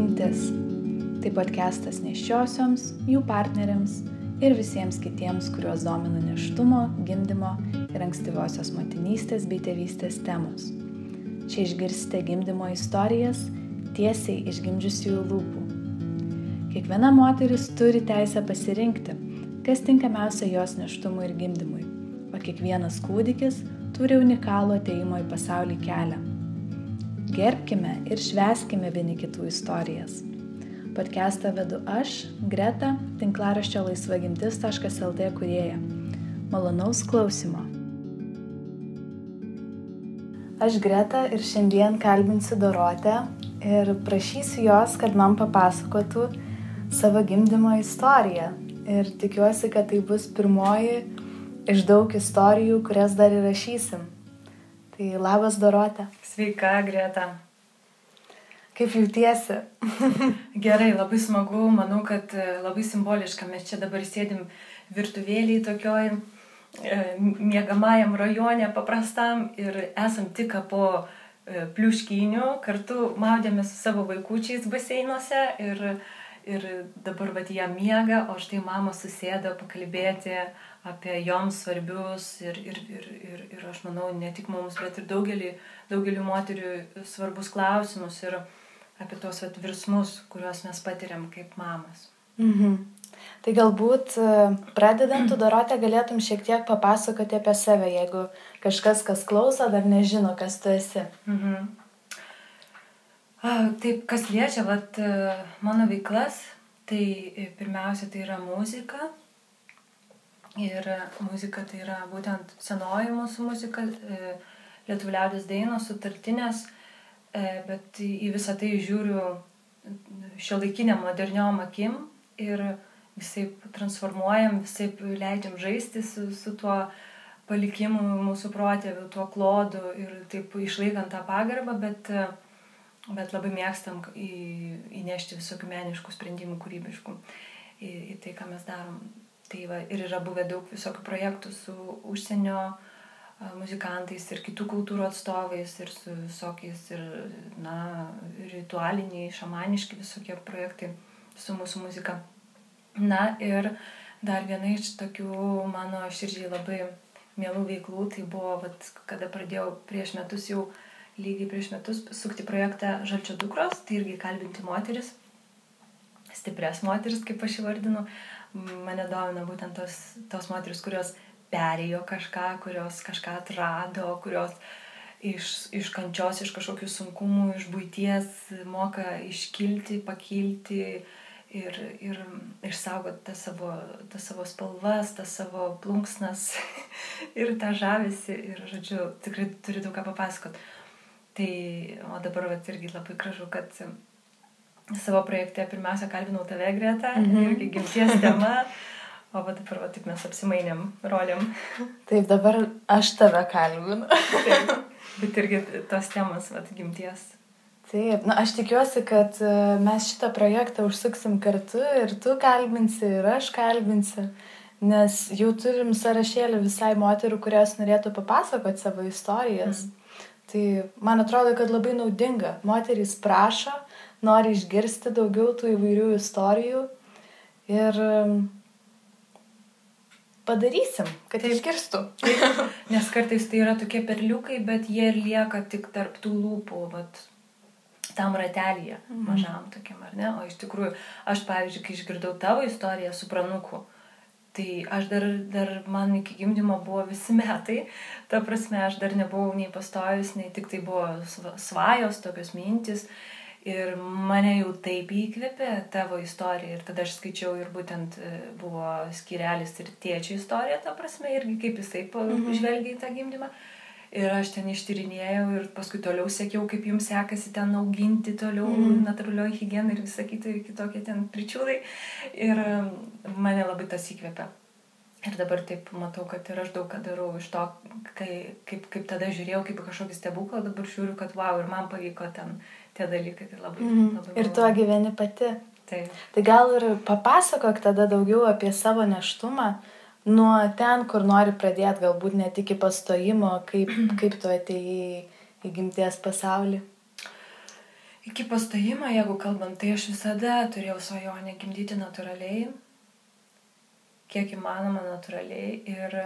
gimtis. Tai podcastas neščiosioms, jų partneriams ir visiems kitiems, kuriuos domina neštumo, gimdymo ir ankstyvosios motinystės bei tėvystės temos. Čia išgirsite gimdymo istorijas tiesiai iš gimdžiusiųjų lūpų. Kiekviena moteris turi teisę pasirinkti, kas tinkamiausia jos neštumui ir gimdymui, o kiekvienas kūdikis turi unikalų ateimo į pasaulį kelią Gerbkime ir šveskime vieni kitų istorijas. Podcastą vedu aš, Greta, tinklaraščio laisvagimtis.lt kurieja. Malonaus klausimo. Aš Greta ir šiandien kalbinsiu Dorotę ir prašysiu jos, kad man papasakotų savo gimdymo istoriją. Ir tikiuosi, kad tai bus pirmoji iš daug istorijų, kurias dar įrašysim. Tai labas Dorotė. Sveika, Greta. Kaip jautiesi? Gerai, labai smagu, manau, kad e, labai simboliška. Mes čia dabar sėdim virtuvėliai tokioj e, mėgamajam rajone paprastam ir esam tik po e, pliuškynių, kartu maudėmės su savo vaikučiais baseinuose ir, ir dabar vat jie miega, o štai mama susėdo pakalbėti apie joms svarbius ir, ir, ir, ir, ir aš manau ne tik mums, bet ir daugelį, daugelį moterių svarbus klausimus ir apie tuos vat, virsmus, kuriuos mes patiriam kaip mamas. Mhm. Tai galbūt e, pradedant, tu Dorotė galėtum šiek tiek papasakoti apie save, jeigu kažkas, kas klauso, dar nežino, kas tu esi. Mhm. Taip, kas liečia vat, e, mano veiklas, tai pirmiausia tai yra muzika, Ir muzika tai yra būtent senoji mūsų muzika, e, lietuvių liaudės dainos, sutartinės, e, bet į visą tai žiūriu šio laikinę moderniom akim ir visai transformuojam, visai leidžiam žaisti su, su tuo palikimu mūsų protėvių, tuo klodu ir taip išlaikant tą pagarbą, bet, bet labai mėgstam į, įnešti visokių meniškų sprendimų kūrybiškų į, į tai, ką mes darom. Tai va, ir yra buvę daug visokių projektų su užsienio muzikantais ir kitų kultūrų atstovais ir su visokiais ir, na, ritualiniai, šamaniški visokie projektai su mūsų muzika. Na ir dar viena iš tokių mano širdžiai labai mielų veiklų, tai buvo, vat, kada pradėjau prieš metus jau, lygiai prieš metus, sukti projektą Žalčio dukros, tai irgi kalbinti moteris, stipres moteris, kaip aš įvardinu, mane domina būtent tos, tos moteris, kurios perėjo kažką, kurios kažką atrado, kurios iš, iš kančios, iš kažkokių sunkumų, iš būties moka iškilti, pakilti ir, ir išsaugoti tą savo, tą savo spalvas, tą savo plunksnas ir tą žavesi. Ir, žodžiu, tikrai turiu daug ką papasakot. Tai, o dabar vat, irgi labai gražu, kad savo projekte pirmiausia kalbinau tave, Greta, mm -hmm. irgi gimties tema. O va dabar va, taip mes apsimainėm roliam. Taip, dabar aš tave kalbinu. taip, bet irgi tos temas, va, gimties. Taip, na aš tikiuosi, kad e, mes šitą projektą užsuksim kartu ir tu kalbinsi, ir aš kalbinsiu, nes jau turim sąrašėlį visai moterų, kurios norėtų papasakoti savo istorijas. Mm. Tai man atrodo, kad labai naudinga. Moterys prašo, nori išgirsti daugiau tų įvairių istorijų ir um, padarysim, kad Taip. išgirstų. Taip. Nes kartais tai yra tokie perliukai, bet jie ir lieka tik tarp tų lūpų, vat, tam ratelyje, mhm. mažam tokiam, ar ne? O iš tikrųjų, aš pavyzdžiui, kai išgirdau tavo istoriją su pranuku, tai aš dar, dar man iki gimdymo buvo visi metai, ta prasme, aš dar nebuvau nei pastojus, nei tik tai buvo svajos, tokios mintis. Ir mane jau taip įkvėpė tavo istorija. Ir tada aš skaičiau ir būtent e, buvo skirelis ir tėčio istorija, ta prasme, irgi kaip jisai mhm. žvelgia į tą gimdymą. Ir aš ten ištyrinėjau ir paskui toliau sekiau, kaip jums sekasi ten auginti toliau mm. natūralioji higiena ir visą kitą ir kitokie ten pričiūdai. Ir mane labai tas įkvėpė. Ir dabar taip matau, kad ir aš daug ką darau iš to, kai, kaip, kaip tada žiūrėjau kaip kažkokį stebuklą, dabar žiūriu, kad wow, ir man pavyko ten tie dalykai. Tai labai, mm -hmm. labai ir tuo gyveni pati. Taip. Tai gal ir papasakok tada daugiau apie savo neštumą, nuo ten, kur nori pradėti, galbūt net iki pastojimo, kaip, kaip tu atėjai į gimties pasaulį. Iki pastojimo, jeigu kalbant, tai aš visada turėjau svajonę gimdyti natūraliai, kiek įmanoma natūraliai ir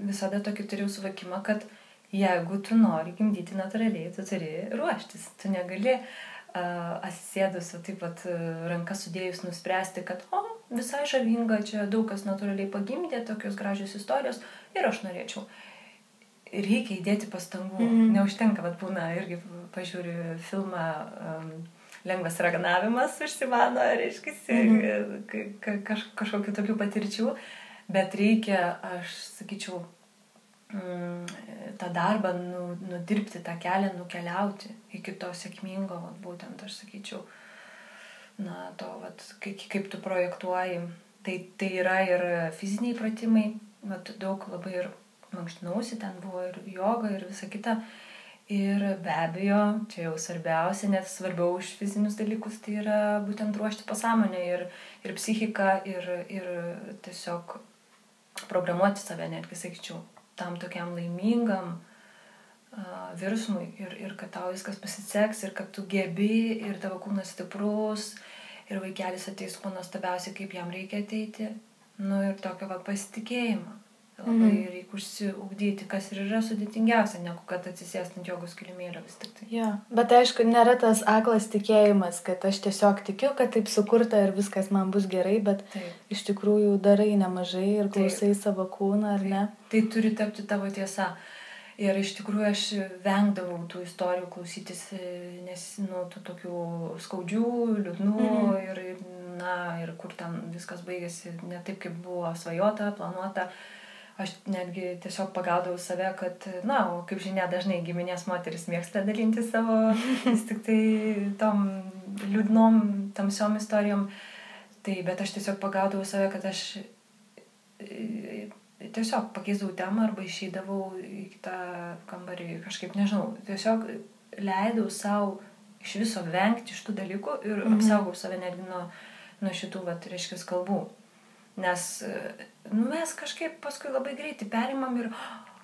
visada tokį turėjau suvokimą, kad jeigu tu nori gimdyti natūraliai, tu turi ruoštis. Tu negali uh, atsisėdus, taip pat uh, rankas sudėjus nuspręsti, kad, o, visai žavinga, čia daug kas natūraliai pagimdė, tokios gražios istorijos ir aš norėčiau. Reikia įdėti pastangų, mm -hmm. neužtenka, vad būna irgi pažiūriu filmą um, Lengvas raganavimas užsimano, reiškia, mm -hmm. kaž, kažkokiu tokių patirčių, bet reikia, aš sakyčiau, tą darbą nu, nudirbti, tą kelią nukeliauti iki to sėkmingo, vat, būtent aš sakyčiau, na, to, vat, kaip, kaip tu projektuoji. Tai, tai yra ir fiziniai pratimai, vat, daug labai ir mankštinausi, ten buvo ir joga ir visa kita. Ir be abejo, čia jau svarbiausia, net svarbiau už fizinius dalykus, tai yra būtent ruošti pasąmonę ir, ir psichiką ir, ir tiesiog programuoti save, netgi sakyčiau, tam tokiam laimingam uh, virsmui ir, ir kad tau viskas pasiseks ir kad tu gebi ir tavo kūnas stiprus ir vaikelis ateis kuo nuostabiausiai, kaip jam reikia ateiti. Nu ir tokio va pasitikėjimo. Labai mm. reikia užsiugdyti, kas ir yra sudėtingiausia, negu kad atsisėsti ant jogos kilimėlio vis tik tai. Ja, bet aišku, nėra tas aklas tikėjimas, kad aš tiesiog tikiu, kad taip sukurta ir viskas man bus gerai, bet taip. iš tikrųjų darai nemažai ir klausai taip. savo kūną, ar ne? Tai turi tapti tavo tiesa. Ir iš tikrųjų aš vengdavau tų istorijų klausytis, nes, nu, tų tokių skaudžių, liūdnų mm. ir, na, ir kur ten viskas baigėsi ne taip, kaip buvo svajota, planuota. Uh, aš netgi tiesiog pagaudavau save, kad, na, o kaip žinia, dažnai giminės moteris mėgsta dalinti savo vis tik tai tom liūdnom, tamsiom istorijom. Tai, bet aš tiesiog pagaudavau save, kad aš e, tiesiog pakeisdavau temą arba išeidavau į kitą kambarį, kažkaip nežinau, tiesiog leidau savo iš viso vengti iš tų dalykų ir -hmm. apsaugau save netgi nuo, nuo šitų, va, reiškia, kalbų. Nes nu, mes kažkaip paskui labai greitai perimam ir,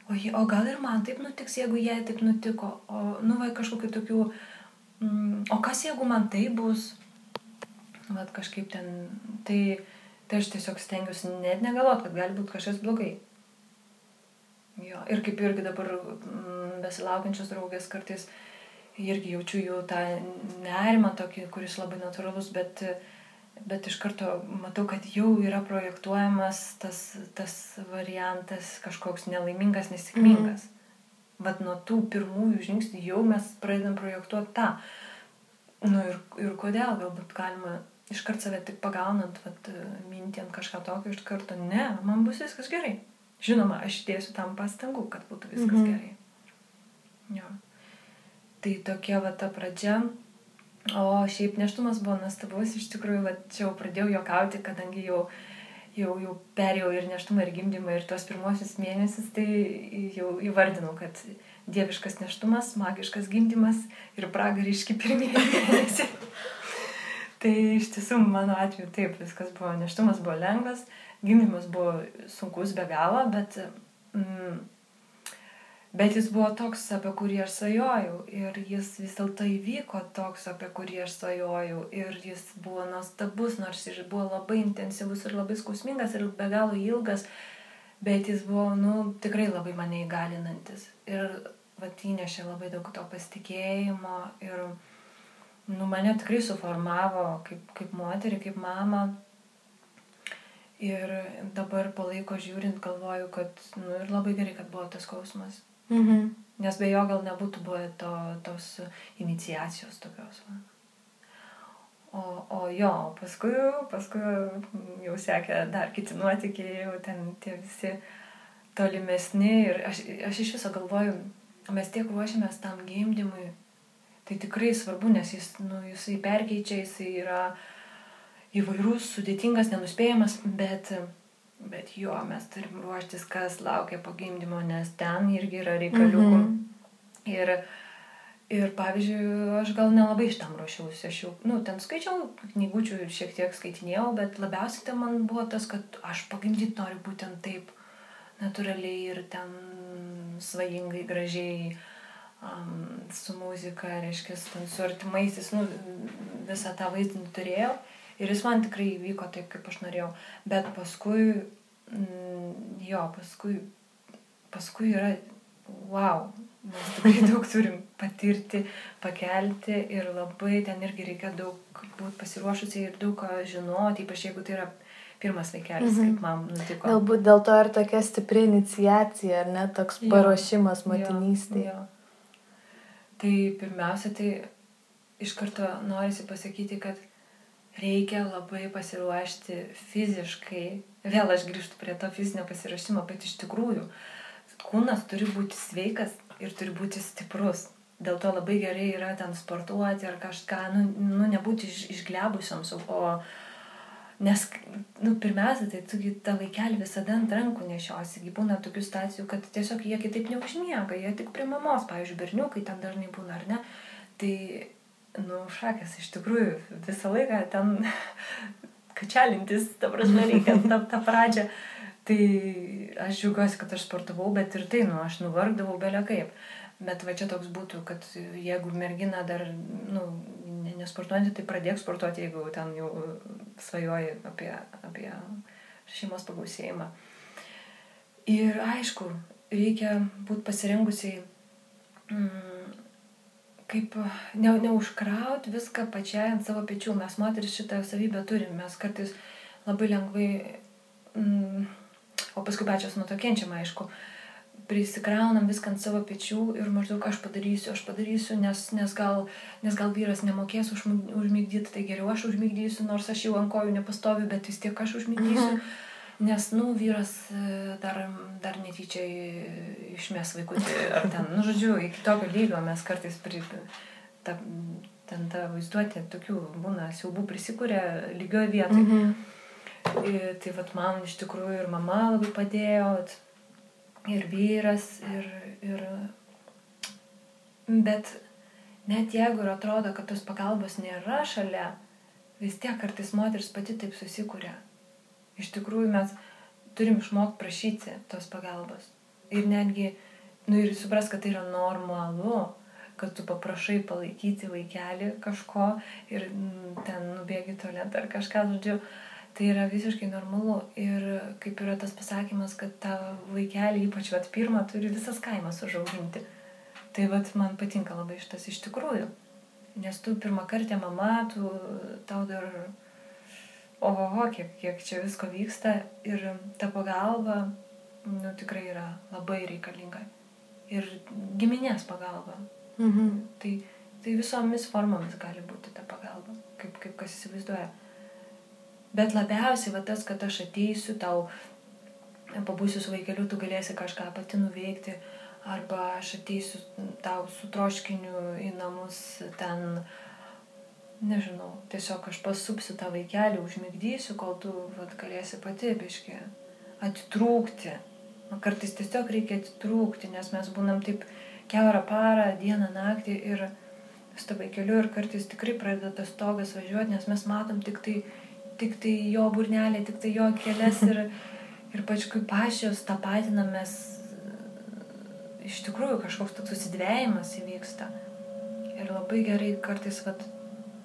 o, o gal ir man taip nutiks, jeigu jai taip nutiko, o, nu, vai kažkokiu tokiu, mm, o kas jeigu man tai bus, vat kažkaip ten, tai, tai aš tiesiog stengiuosi net negalvot, kad gali būti kažkas blogai. Jo, ir kaip irgi dabar mm, besilaukiančios draugės kartais irgi jaučiu jų tą nerimą tokį, kuris labai natūralus, bet uh, bet iš karto matau, kad jau yra projektuojamas tas, tas variantas kažkoks nelaimingas, nesėkmingas. Mm. Vat nuo tų pirmųjų žingsnių jau mes pradedam projektuoti tą. Nu ir, ir kodėl, galbūt galima iškart save tik pagaunant, vat, mintį ant kažką tokio, iš karto, ne, man bus viskas gerai. Žinoma, aš dėsiu tam pastangų, kad būtų viskas mm -hmm. gerai. Jo. Tai tokia va ta pradžia O šiaip neštumas buvo nuostabus, iš tikrųjų, va, čia jau pradėjau juokauti, kadangi jau, jau, jau perėjau ir neštumą, ir gimdymą, ir tuos pirmosius mėnesius, tai jau įvardinau, kad dieviškas neštumas, magiškas gimdymas ir pragariški pirmieji mėnesiai. tai iš tiesų mano atveju taip, viskas buvo, neštumas buvo lengvas, gimdymas buvo sunkus be galo, bet mm, Bet jis buvo toks, apie kurį aš svajojau. Ir jis vis dėlto įvyko toks, apie kurį aš svajojau. Ir jis buvo nuostabus, nors jis buvo labai intensyvus ir labai skausmingas ir be galo ilgas. Bet jis buvo, nu, tikrai labai mane įgalinantis. Ir vat įnešė labai daug to pasitikėjimo. Ir, nu, mane tikrai suformavo kaip, kaip moterį, kaip mamą. Ir dabar palaiko žiūrint, galvoju, kad, nu, ir labai gerai, kad buvo tas skausmas. Mhm. Nes be jo gal nebūtų buvę to, tos iniciacijos tokios. O, o jo, paskui, paskui jau sekė dar kiti nuotykiai, jau ten tie visi tolimesni ir aš, aš iš viso galvoju, mes tiek ruošiamės tam gimdymui, tai tikrai svarbu, nes jis, nu, jisai perkeičia, jisai yra įvairus, sudėtingas, nenuspėjamas, bet Bet jo, mes turim ruoštis, kas laukia po gimdymo, nes ten irgi yra reikaliukų. Mm -hmm. Ir, ir pavyzdžiui, aš gal nelabai iš tam ruošiausi. Aš jau, nu, ten skaičiau knygučių ir šiek tiek skaitinėjau, bet labiausiai tai man buvo tas, kad aš pagimdyti noriu būtent taip natūraliai ir ten svajingai, gražiai. um, su muzika, reiškia, su artimaisiais, nu, visą tą vaizdinį turėjau. Ir jis man tikrai įvyko taip, kaip aš norėjau. Bet paskui, mm, jo, paskui, paskui yra, wow, mes tikrai daug turim patirti, pakelti ir labai ten irgi reikia daug būti pasiruošusiai ir daug ką žinoti, ypač jeigu tai yra pirmas vaikelis, mhm. kaip man nutiko. Galbūt dėl to ir tokia stipri inicijacija, ar ne, toks paruošimas motinystėje. Jo, jo. Tai pirmiausia, tai iš karto norisi pasakyti, kad reikia labai pasiruošti fiziškai. Vėl aš grįžtu prie to fizinio pasiruošimo, bet iš tikrųjų kūnas turi būti sveikas ir turi būti stiprus. Dėl to labai gerai yra ten sportuoti ar kažką, nu, nu nebūti iš, išglebusioms, o nes, nu, pirmiausia, tai tu tą vaikelį visada ant rankų nešiosi, būna tokių stacijų, kad tiesiog jie kitaip neužmiega, jie tik prie mamos, pavyzdžiui, berniukai ten dažnai būna, ar ne. Tai nu, šakės, iš tikrųjų, visą laiką ten kačelintis, ta prasme, reikia tą, tą pradžią. Tai aš džiaugiuosi, kad aš sportavau, bet ir tai, nu, aš nuvargdavau belia kaip. Bet va čia toks būtų, kad jeigu mergina dar, nu, nesportuojanti, tai pradėk sportuoti, jeigu ten jau svajoji apie, apie šeimos pagausėjimą. Ir aišku, reikia būti pasirengusiai mm, kaip ne, neužkraut viską pačiai ant savo pečių. Mes moteris šitą savybę turim, mes kartais labai lengvai, mm, o paskui pačios nuo to kenčiam, aišku, prisikraunam viską ant savo pečių ir maždaug aš padarysiu, aš padarysiu, nes, nes, gal, nes gal vyras nemokės už, užmygdyti, tai geriau aš užmygdysiu, nors aš jau ant kojų nepastoviu, bet vis tiek aš užmygdysiu. Mhm Nes, nu, vyras e, dar, dar netyčia išmes vaikutį, ar ten, nu, žodžiu, iki tokio lygio mes kartais pri, ta, ten ta vaizduotė tokių būna siaubų prisikūrė lygioje vietoje. Mm -hmm. Ir, tai vad man iš tikrųjų ir mama labai padėjo, ir vyras, ir, ir... Bet net jeigu ir atrodo, kad tos pagalbos nėra šalia, vis tiek kartais moteris pati taip susikūrė iš tikrųjų mes turim išmokti prašyti tos pagalbos. Ir netgi, nu ir supras, kad tai yra normalu, kad tu paprašai palaikyti vaikelį kažko ir mm, ten nubėgi tualet ar kažką, žodžiu, tai yra visiškai normalu. Ir kaip yra tas pasakymas, kad tą vaikelį, ypač vat pirmą, turi visas kaimas užauginti. Tai vat man patinka labai šitas iš tikrųjų. Nes tu pirmą kartą mama, tu tau dar oho, kiek, kiek čia visko vyksta ir ta pagalba, nu, tikrai yra labai reikalinga. Ir giminės pagalba. Mhm. Tai, tai visomis formomis gali būti ta pagalba, kaip, kaip kas įsivaizduoja. Bet labiausiai va tas, kad aš ateisiu tau, pabūsiu su vaikeliu, tu galėsi kažką pati nuveikti, arba aš ateisiu tau su troškiniu į namus ten uh, nežinau, tiesiog aš pasupsiu tą vaikelį, užmigdysiu, kol tu vat, galėsi pati biški atitrūkti. O kartais tiesiog reikia atitrūkti, nes mes būnam taip keurą parą, dieną, naktį ir su to vaikeliu ir kartais tikrai pradeda tas stogas važiuoti, nes mes matom tik tai, tik tai jo burnelį, tik tai jo kelias ir, ir pačiui pačios tą patinamės, iš tikrųjų kažkoks toks susidvėjimas įvyksta. Ir labai gerai kartais, vat,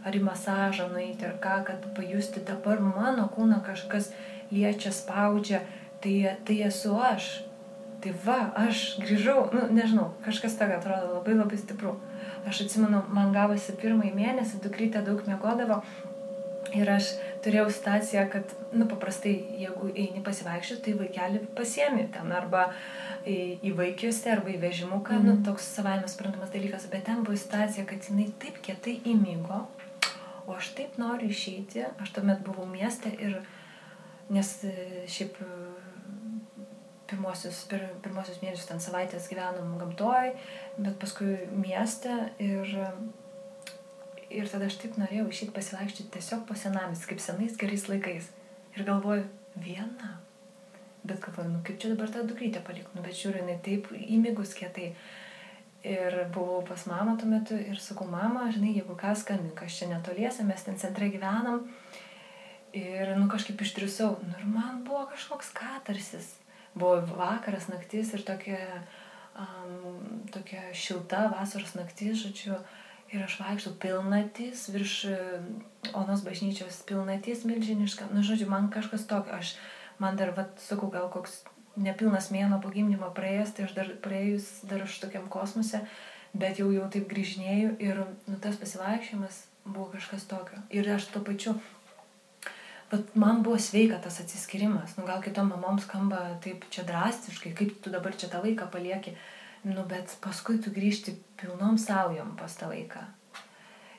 ar į masažą nueiti, ar ką, kad pajusti dabar mano kūną kažkas liečia, spaudžia, tai, tai esu aš. Tai va, aš grįžau, nu, nežinau, kažkas tokio atrodo labai labai stipru. Aš atsimenu, man gavosi pirmąjį mėnesį, dukrytė daug mėgodavo ir aš turėjau situaciją, kad, nu, paprastai, jeigu eini pasivaikščioti, tai vaikelį pasiemi ten arba į, į vaikiuose arba į vežimuką, mm nu, toks savaime suprantamas dalykas, bet ten buvo situacija, kad jinai taip kietai įmygo, o aš taip noriu išeiti, aš tuomet buvau mieste ir, nes e, šiaip e, pirmosius, pir, pirmosius mėnesius ten savaitės gyvenom gamtoj, bet paskui mieste ir, ir tada aš taip norėjau išeiti pasivaikščioti tiesiog po senamis, kaip senais gerais laikais. Ir galvoju, viena. Bet galvoju, nu kaip čia dabar tą dukrytę palikti, nu bet žiūriu, jinai taip įmigus kietai. Ir buvau pas mamą tuo metu ir sakau, mama, žinai, jeigu ką skambink, aš čia netoliese, mes ten centre gyvenam. Ir, nu, kažkaip išdrįsau. Nu, ir man buvo kažkoks katarsis. Buvo vakaras, naktis ir tokia um, tokia šilta vasaros naktis, žodžiu, ir aš vaikščiau pilnatys virš Onos bažnyčios pilnatys milžiniška, nu, žodžiu, man kažkas tokio, aš, man dar, vad, sakau, gal koks nepilnas mėno po gimdymo praėjęs, tai aš dar praėjus dar aš tokiam kosmose, bet jau jau taip grįžinėjau ir nu, tas pasivaikščiojimas buvo kažkas tokio. Ir aš tuo pačiu, bet man buvo sveika tas atsiskirimas, nu gal kitom mamoms skamba taip čia drastiškai, kaip tu dabar čia tą vaiką palieki, nu bet paskui tu grįžti pilnom saujom pas tą vaiką.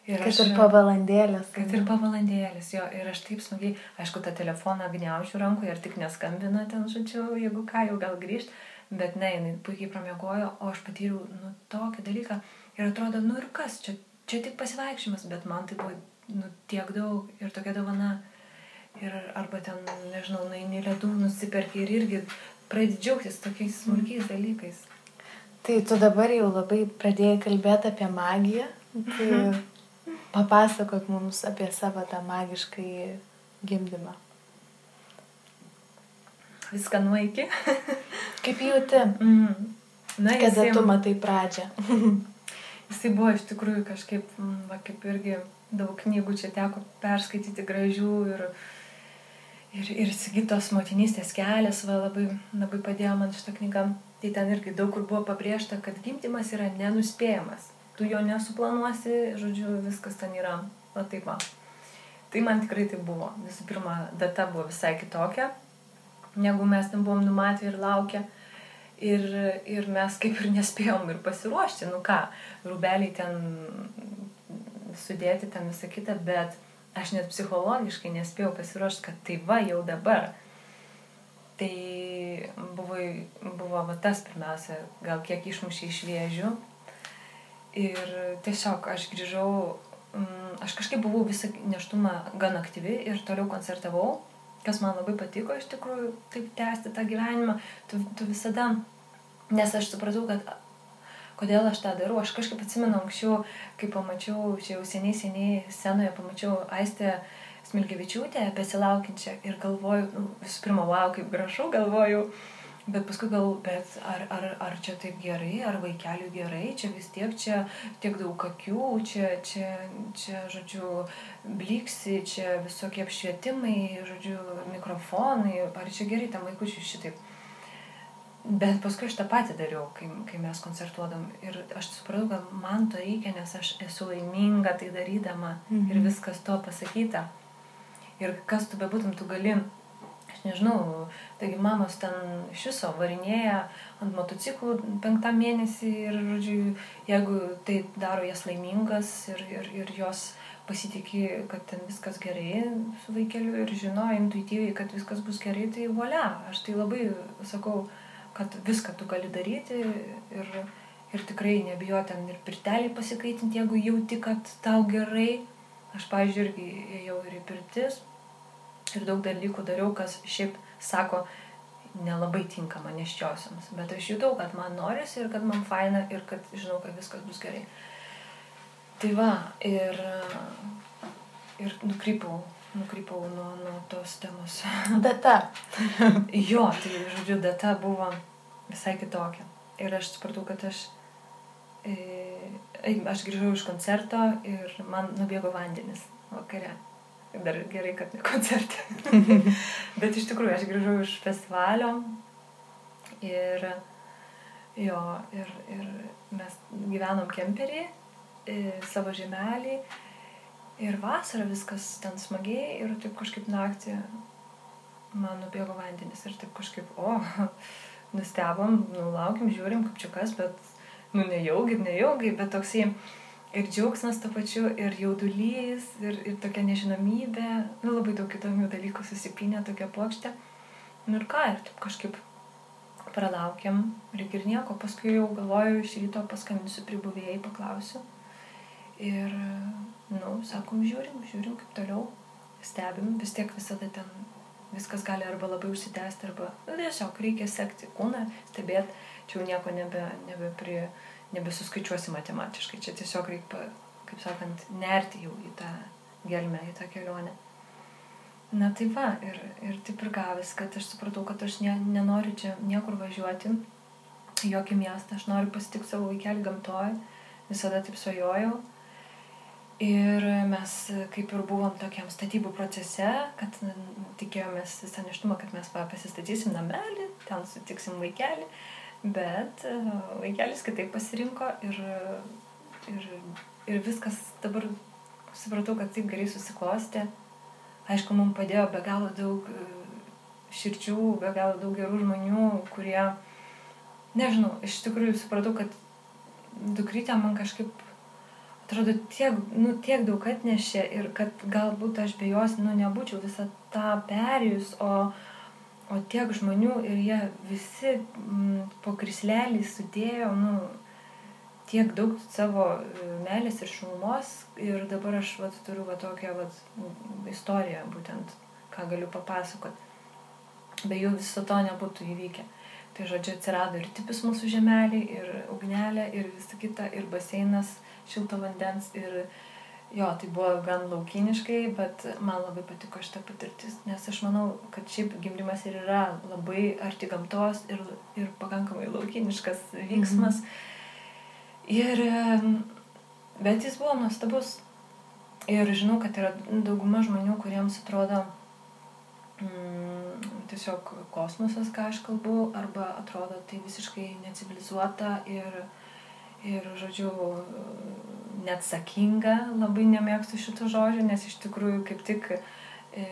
Ir kad aš, ir po valandėlės. Kad ir po valandėlės, jo. Ir aš taip smagiai, aišku, tą telefoną gniaušiu rankoje ir tik neskambina ten, žodžiu, jeigu ką, jau gal grįžti. Bet ne, jinai puikiai pramiegojo, o aš patyriau, nu, tokį dalyką. Ir atrodo, nu ir kas, čia, čia tik pasivaikščiojimas, bet man tai buvo, nu, tiek daug ir tokia dovana. Ir arba ten, nežinau, nueini ledų, nusiperki ir irgi pradedi džiaugtis tokiais smulkiais dalykais. Tai tu dabar jau labai pradėjai kalbėti apie magiją. Tai mhm. Papasakok mums apie savo tą magiškai gimdymą. Viską nuo iki. Kaip jauti? Mm. Na, Kada jisai, tu matai pradžią? jisai buvo iš tikrųjų kažkaip, mm, va, kaip irgi daug knygų čia teko perskaityti gražių ir, ir, ir Sigitos motinystės kelias va, labai, labai padėjo man šitą knygą. Tai ten irgi daug kur buvo pabrėžta, kad gimdymas yra nenuspėjamas tu jo nesuplanuosi, žodžiu, viskas ten yra, va taip va. Tai man tikrai tai buvo. Visų pirma, data buvo visai kitokia, negu mes ten buvom numatę ir laukę. Ir, ir mes kaip ir nespėjom ir pasiruošti, nu ką, rūbeliai ten sudėti, ten visą kitą, bet aš net psichologiškai nespėjau pasiruošti, kad tai va jau dabar. Tai buvo, buvo va tas pirmiausia, gal kiek išmušė iš vėžių, Ir tiesiog aš grįžau, mm, aš kažkaip buvau visą neštumą gan aktyvi ir toliau koncertavau, kas man labai patiko iš tikrųjų, taip tęsti tą gyvenimą. Tu, tu visada, nes aš supratau, kad kodėl aš tą darau. Aš kažkaip atsimenu anksčiau, kai pamačiau, čia jau seniai, seniai scenoje pamačiau Aistę Smilgevičiūtę besilaukiančią ir galvoju, nu, visų pirma, wow, kaip gražu, galvoju, uh, Bet paskui gal, bet ar, ar, ar čia taip gerai, ar vaikeliui gerai, čia vis tiek čia tiek daug akių, čia, čia, čia žodžiu, bliksi, čia visokie apšvietimai, žodžiu, mikrofonai, ar čia gerai tam vaikučiui šitaip. Bet paskui aš tą patį dariau, kai, kai mes koncertuodam. Ir aš supratau, kad man to reikia, nes aš esu laiminga tai darydama mhm. ir viskas to pasakyta. Ir kas tu bebūtum, tu gali aš nežinau, taigi mamos ten iš viso varinėja ant motociklų penktą mėnesį ir, žodžiu, jeigu tai daro jas laimingas ir, ir, ir jos pasitikė, kad ten viskas gerai su vaikeliu ir žino intuityviai, kad viskas bus gerai, tai valia. Aš tai labai sakau, kad viską tu gali daryti ir, ir tikrai nebijo ten ir pirtelį pasikaitinti, jeigu jauti, kad tau gerai. Aš, pavyzdžiui, irgi ėjau ir į pirtis, ir daug dalykų dariau, kas šiaip sako nelabai tinkama neščiosioms. Bet aš jutau, kad man norisi ir kad man faina ir kad žinau, kad viskas bus gerai. Tai va, ir, ir nukrypau, nukrypau nuo, nuo tos temos. Data. jo, tai žodžiu, data buvo visai kitokia. Ir aš supratau, kad aš, e, aš grįžau iš koncerto ir man nubėgo vandenis vakare. Dar gerai, kad ne koncerte. Bet iš tikrųjų aš grįžau iš festivalio ir, jo, ir, ir mes gyvenom kemperį, savo žemelį ir vasarą viskas ten smagiai ir taip kažkaip naktį man nubėgo vandenis ir taip kažkaip, o, nustebom, nu, laukim, žiūrim, kaip čia kas, bet, nu, nejaugi, nejaugi, bet toksai ir džiaugsmas to pačiu, ir jaudulys, ir, ir tokia nežinomybė, nu labai daug įdomių dalykų susipinė tokia plokštė. Nu ir ką, ir taip kažkaip pralaukiam, reikia ir nieko, paskui jau galvoju, iš ryto paskambinsiu pribuvėjai, paklausiu. Ir, nu, sakom, žiūrim, žiūrim kaip toliau, stebim, vis tiek visada ten viskas gali arba labai užsitęsti, arba nu, tiesiog reikia sekti kūną, stebėti, čia jau nieko nebe, nebe prie nebesuskaičiuosi matematiškai. Čia tiesiog reikia, kaip sakant, nerti jau į tą gelmę, į tą kelionę. Na tai va, ir, ir taip ir gavęs, kad aš supratau, kad aš ne, nenoriu čia niekur važiuoti. jokį miestą, aš noriu pasitikti savo vaikelį gamtoje, visada taip svajojau. Ir mes kaip ir buvom tokiam statybų procese, kad tikėjomės visą neštumą, kad mes pasistatysim namelį, ten sutiksim vaikelį, bet e, vaikelis kitaip pasirinko ir, ir, ir viskas dabar supratau, kad taip gerai susiklostė. Aišku, mums padėjo be galo daug e, širdžių, be galo daug gerų žmonių, kurie, nežinau, iš tikrųjų supratau, kad dukrytė man kažkaip atrodo tiek, nu, tiek daug atnešė ir kad galbūt aš be jos, nu, nebūčiau visą tą perėjus, o, o tiek žmonių ir jie visi m, mm, po krislelį sudėjo, nu, tiek daug savo e, meilės ir šilumos ir dabar aš vat, turiu vat, tokią vat, istoriją, būtent, ką galiu papasakoti. Be jų viso to nebūtų įvykę. Tai žodžiu, atsirado ir tipis mūsų žemelį, ir ugnelė, ir visa kita, ir baseinas šilto vandens ir jo, tai buvo gan laukiniškai, bet man labai patiko šitą patirtis, nes aš manau, kad šiaip gimdymas ir yra labai arti gamtos ir, ir pakankamai laukiniškas vyksmas. Mhm. Ir, bet jis buvo nuostabus. Ir žinau, kad yra dauguma žmonių, kuriems atrodo mm, tiesiog kosmosas, ką aš kalbu, arba atrodo tai visiškai necivilizuota ir, ir, žodžiu, neatsakinga, labai nemėgstu šito žodžio, nes iš tikrųjų kaip tik e,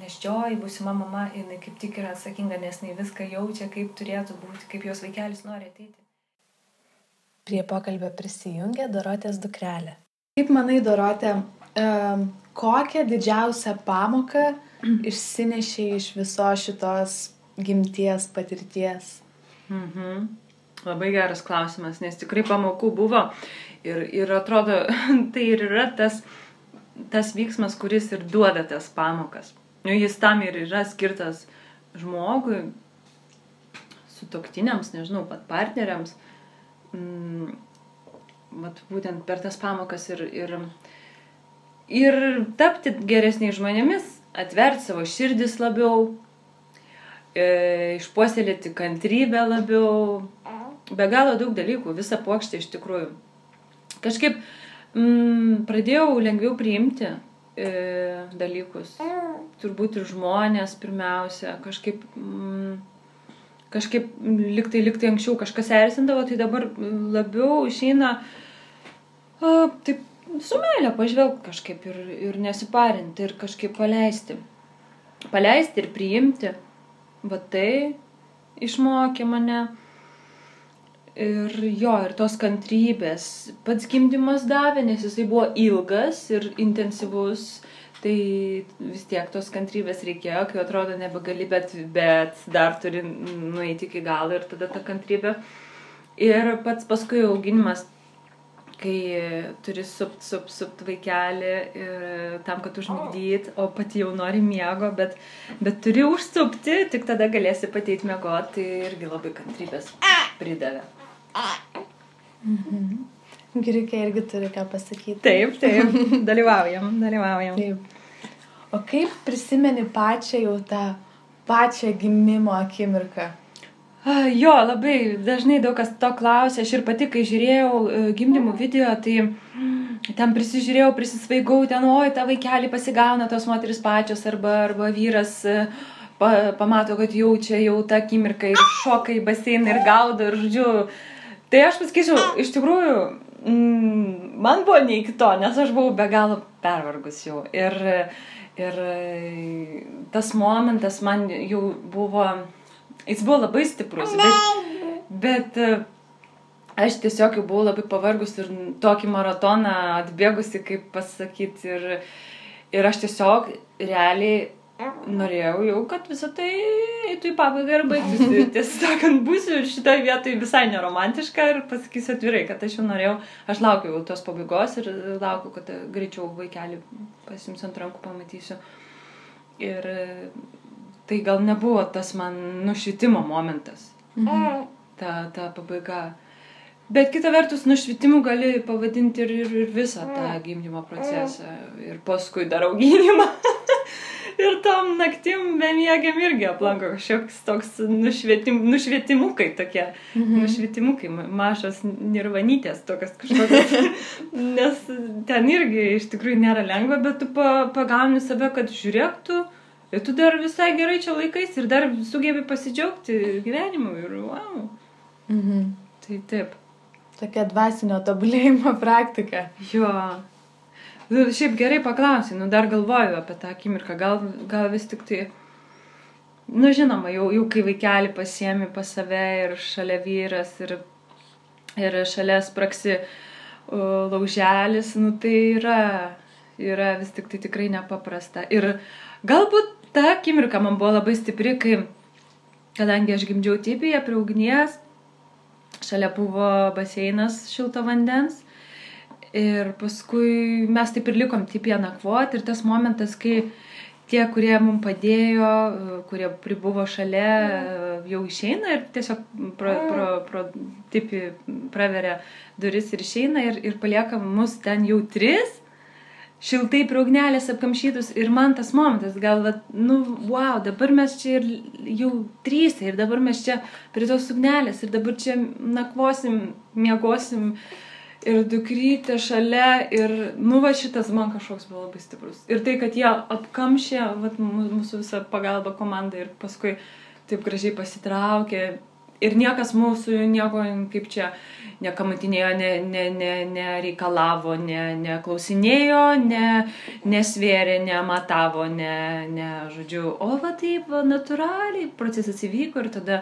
neščioji, būsima mama, jinai kaip tik yra atsakinga, nes jinai viską jaučia, kaip turėtų būti, kaip jos vaikelis nori ateiti. Prie pokalbio prisijungė Dorotės dukrelė. Kaip manai, Dorotė, e, kokią didžiausią pamoką išsinešė iš viso šitos gimties patirties? Mhm. Labai geras klausimas, nes tikrai pamokų buvo ir, ir atrodo, tai ir yra tas, tas vyksmas, kuris ir duoda tas pamokas. Nu, jis tam ir yra skirtas žmogui, sutoktiniams, nežinau, pat partneriams, mm, vat, būtent per tas pamokas ir, ir, ir tapti geresniais žmonėmis, atverti savo širdis labiau, e, išpuoselėti kantrybę labiau, be galo daug dalykų, visą plokštę iš tikrųjų. Kažkaip mm, pradėjau lengviau priimti e, dalykus. Turbūt ir žmonės pirmiausia, kažkaip, mm, kažkaip liktai, liktai anksčiau kažkas erzindavo, tai dabar labiau išeina a, taip su meilė pažvelgti kažkaip ir, ir nesiparinti ir kažkaip paleisti. Paleisti ir priimti. Va tai išmokė mane Ir jo, ir tos kantrybės. Pats gimdymas davė, nes jisai buvo ilgas ir intensyvus. Tai vis tiek tos kantrybės reikėjo, kai atrodo nebegali, bet, bet dar turi nueiti iki galo ir tada ta kantrybė. Ir pats paskui auginimas, kai turi supt, supt, supt vaikelį ir tam, kad užmigdyt, o pati jau nori miego, bet, bet turi užsupti, tik tada galėsi pateiti miegoti, tai irgi labai kantrybės pridavė. Mhm. Girikė irgi turi ką pasakyti. Taip, taip, dalyvaujam, dalyvaujam. Taip. O kaip prisimeni pačią jau tą pačią gimimo akimirką? Jo, labai dažnai daug kas to klausia. Aš ir pati, kai žiūrėjau e, gimdymų video, tai ten prisižiūrėjau, prisisvaigau, ten, oi, tą vaikelį pasigauna tos moteris pačios arba, arba vyras e, pa, pamato, kad jaučia jau tą akimirką ir šoka į baseiną ir gaudo ir, žodžiu, Tai aš pasakyčiau, iš tikrųjų, mm, man buvo ne iki to, nes aš buvau be galo pervargus jau. Ir, ir tas momentas man jau buvo, jis buvo labai stiprus, bet, bet aš tiesiog jau buvau labai pavargus ir tokį maratoną atbėgusi, kaip pasakyti. Ir, ir aš tiesiog realiai norėjau jau, kad visą tai eitų į pabaigą ir baigtųsi. Tiesą sakant, būsiu šitoje vietoje visai neromantiška ir pasakysiu atvirai, kad aš jau norėjau, aš laukiau tos pabaigos ir laukiau, kad greičiau vaikelį pasimsiu ant rankų, pamatysiu. Ir tai gal nebuvo tas man nušvitimo momentas. Mhm. Ta, ta pabaiga. Bet kita vertus, nušvitimu gali pavadinti ir, ir, ir visą tą gimdymo procesą. Ir paskui dar auginimą. Ir tom naktim bemiegiam irgi aplanko kažkoks toks nušvietim, nušvietimukai tokie. Mhm. Nušvietimukai, mažos nirvanytės tokios kažkokios. Nes ten irgi iš tikrųjų nėra lengva, bet tu pa, pagauni save, kad žiūrėk tu. Ir tu dar visai gerai čia laikais ir dar sugebi pasidžiaugti gyvenimu ir wow. Mhm. Tai taip. Tokia dvasinio tobulėjimo praktika. Jo. Nu, šiaip gerai paklausai, nu dar galvoju apie tą akimirką, gal, gal vis tik tai, nu žinoma, jau, jau kai vaikelį pasiemi pas save ir šalia vyras ir, ir šalia spraksi uh, lauželis, nu tai yra, yra vis tik tai tikrai nepaprasta. Ir galbūt ta akimirka man buvo labai stipri, kai, kadangi aš gimdžiau tipyje prie ugnies, šalia buvo baseinas šilto vandens Ir paskui mes taip ir likom tipie nakvoti ir tas momentas, kai tie, kurie mums padėjo, kurie pribuvo šalia, jau išeina ir tiesiog pro, pro, pro tipi praveria duris ir išeina ir, ir palieka mus ten jau tris, šiltai prie ugnelės apkamšytus ir man tas momentas, gal, va, nu, wow, dabar mes čia ir jau trys ir dabar mes čia prie tos ugnelės ir dabar čia nakvosim, miegosim. Uh, ir dukrytė šalia ir, nu va šitas man kažkoks buvo labai stiprus. Ir tai, kad jie apkamšė vat, mūsų visą pagalbą komandą ir paskui taip gražiai pasitraukė. Ir niekas mūsų nieko, kaip čia, nekamantinėjo, nereikalavo, ne, ne, ne neklausinėjo, ne, nesvėrė, nematavo, ne, ne, žodžiu, o va taip, va, natūraliai procesas įvyko ir tada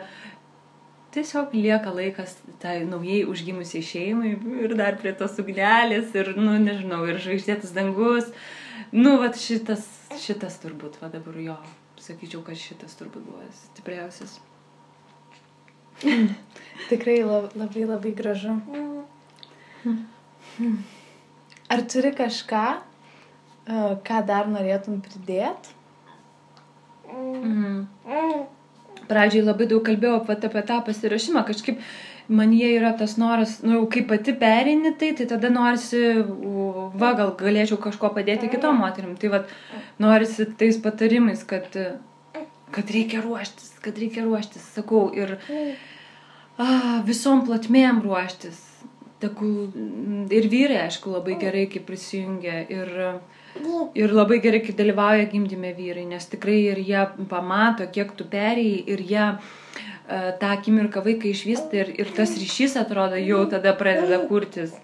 tiesiog lieka laikas tai naujai užgimusiai šeimai ir dar prie tos ugnelės ir, nu, nežinau, ir žvaigždėtas dangus. Nu, va šitas, šitas turbūt, va dabar jo, sakyčiau, kad šitas turbūt buvo stipriausias. Tikrai labai labai gražu. Ar turi kažką, e, ką dar norėtum pridėti? Mm pradžiai labai daug kalbėjau apie, tą pasirašymą, kažkaip man jie yra tas noras, nu, kai pati perini tai, tai tada norisi, va, gal galėčiau kažko padėti kitom moterim. Tai va, norisi tais patarimais, kad, kad reikia ruoštis, kad reikia ruoštis, sakau, ir a, visom platmėm ruoštis. Tegul, ir vyrai, aišku, labai gerai, kai prisijungia. Ir, Ir labai gerai, kai dalyvauja gimdyme vyrai, nes tikrai ir jie pamato, kiek tu perėjai ir jie uh, tą akimirką vaiką išvysta ir, ir tas ryšys atrodo jau tada pradeda kurtis.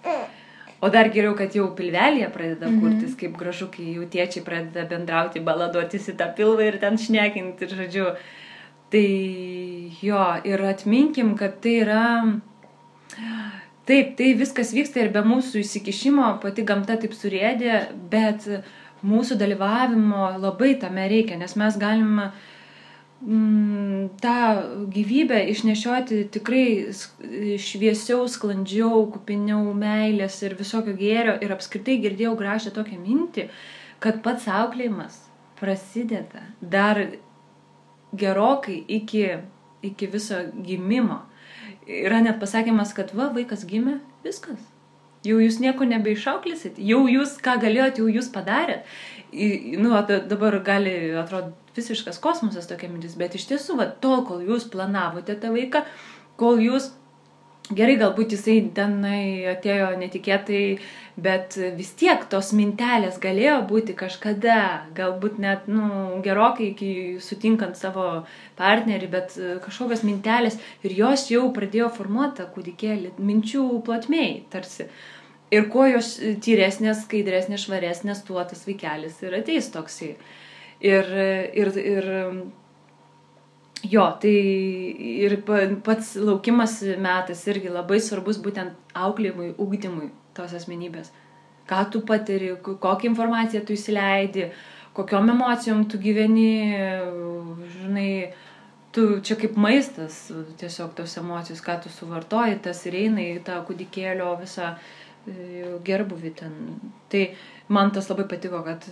O dar geriau, kad jau pilvelėje pradeda mhm. kurtis, mm -hmm. kaip gražu, kai jau tėčiai pradeda bendrauti, baladuotis į tą pilvą ir ten šnekinti, ir žodžiu. Tai jo, ir atminkim, kad tai yra Taip, tai viskas vyksta ir be mūsų įsikišimo, pati gamta taip surėdė, bet mūsų dalyvavimo labai tame reikia, nes mes galime mm, tą gyvybę išnešioti tikrai šviesiau, sklandžiau, kupiniau meilės ir visokio gėrio. Ir apskritai girdėjau gražią tokią mintį, kad pats auklėjimas prasideda dar gerokai iki, iki viso gimimo yra net pasakymas, kad va, vaikas gimė, viskas. Jau jūs nieko nebeišauklysit, jau jūs ką galėjot, jau jūs padarėt. I, nu, dabar gali atrodyti visiškas kosmosas tokia mintis, bet iš tiesų, va, tol, kol jūs planavote tą vaiką, kol jūs Gerai, galbūt jisai tenai atėjo netikėtai, bet vis tiek tos mintelės galėjo būti kažkada, galbūt net, nu, gerokai iki sutinkant savo partnerį, bet e, kažkokios mintelės ir jos jau pradėjo formuoti tą kūdikėlį, minčių plotmėjai tarsi. Ir kuo jos tyresnės, skaidresnės, švaresnės, tuo tas vaikelis ir ateis toksai. Ir, ir, ir Jo, tai ir pats laukimas metas irgi labai svarbus būtent auklėjimui, ugdymui tos asmenybės. Ką tu patiri, kokią informaciją tu įsileidi, kokiom emocijom tu gyveni, žinai, tu čia kaip maistas, tiesiog tos emocijos, ką tu suvartoji, tas ir eina į tą kūdikėlio visą e, gerbuvį ten. Tai man tas labai patiko, kad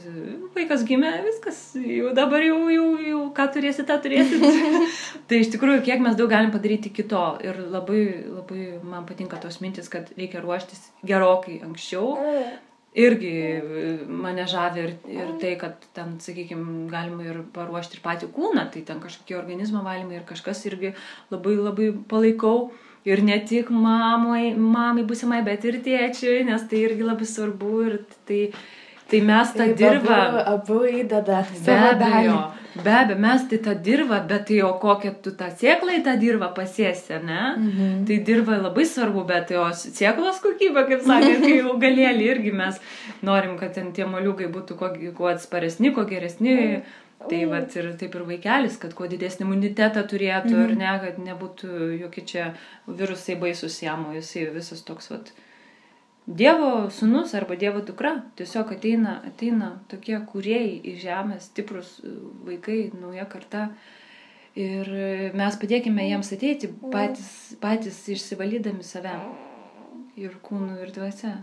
vaikas gimė, viskas, jau dabar jau, jau, jau ką turėsi, tą turėsi. tai iš tikrųjų, kiek mes daug galim padaryti kito. Ir labai, labai man patinka tos mintis, kad reikia ruoštis gerokai anksčiau. irgi mane žavi ir, ir tai, kad ten, sakykime, galima ir paruošti ir patį kūną, tai ten kažkokie organizmo valymai ir kažkas irgi labai labai palaikau. Ir ne tik mamai, mamai būsimai, bet ir tėčiui, nes tai irgi labai svarbu ir tai, Tai mes tą dirbą. Abu, įdeda savo dalį. be abejo, mes tai tą dirbą, bet tai o kokią tu tą sėklą į tą dirbą pasiesi, ne? Mhm. Tai dirba labai svarbu, bet tai o sėklos kokybė, kaip sakė, kai jau galėlį irgi mes norim, kad ten tie moliukai būtų kuo, kuo atsparesni, kuo geresni. Tai vat ir taip ir vaikelis, kad kuo didesnį imunitetą turėtų Mhm. ir ne, kad nebūtų jokie čia virusai baisus jam, o jisai visas toks vat. Dievo sunus arba Dievo dukra tiesiog ateina, ateina tokie kūrėjai į žemę, stiprus e, vaikai, nauja karta. Ir e, mes padėkime jiems ateiti patys, patys išsivalydami save ir kūnų ir dvasia.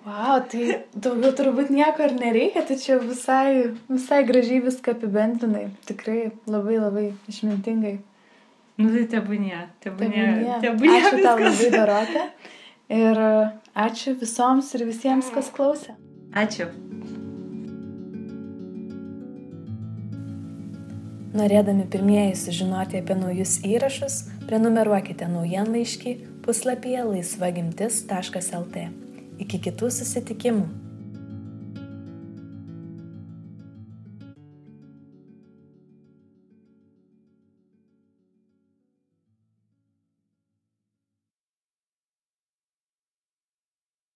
Wow, tai daugiau turbūt nieko ir nereikia, tačiau visai, visai gražiai viską apibendrinai. Tikrai labai labai išmintingai. Nu tai tebūnie, tebūnie, Tebūnie. tebūnie. Ačiū tau viskas. labai, Dorotė. Ir e, ačiū visoms ir visiems, kas klausė. Ačiū. Norėdami pirmieji sužinoti apie naujus įrašus, prenumeruokite naujienlaiškį puslapyje laisvagimtis.lt. Iki kitų susitikimų.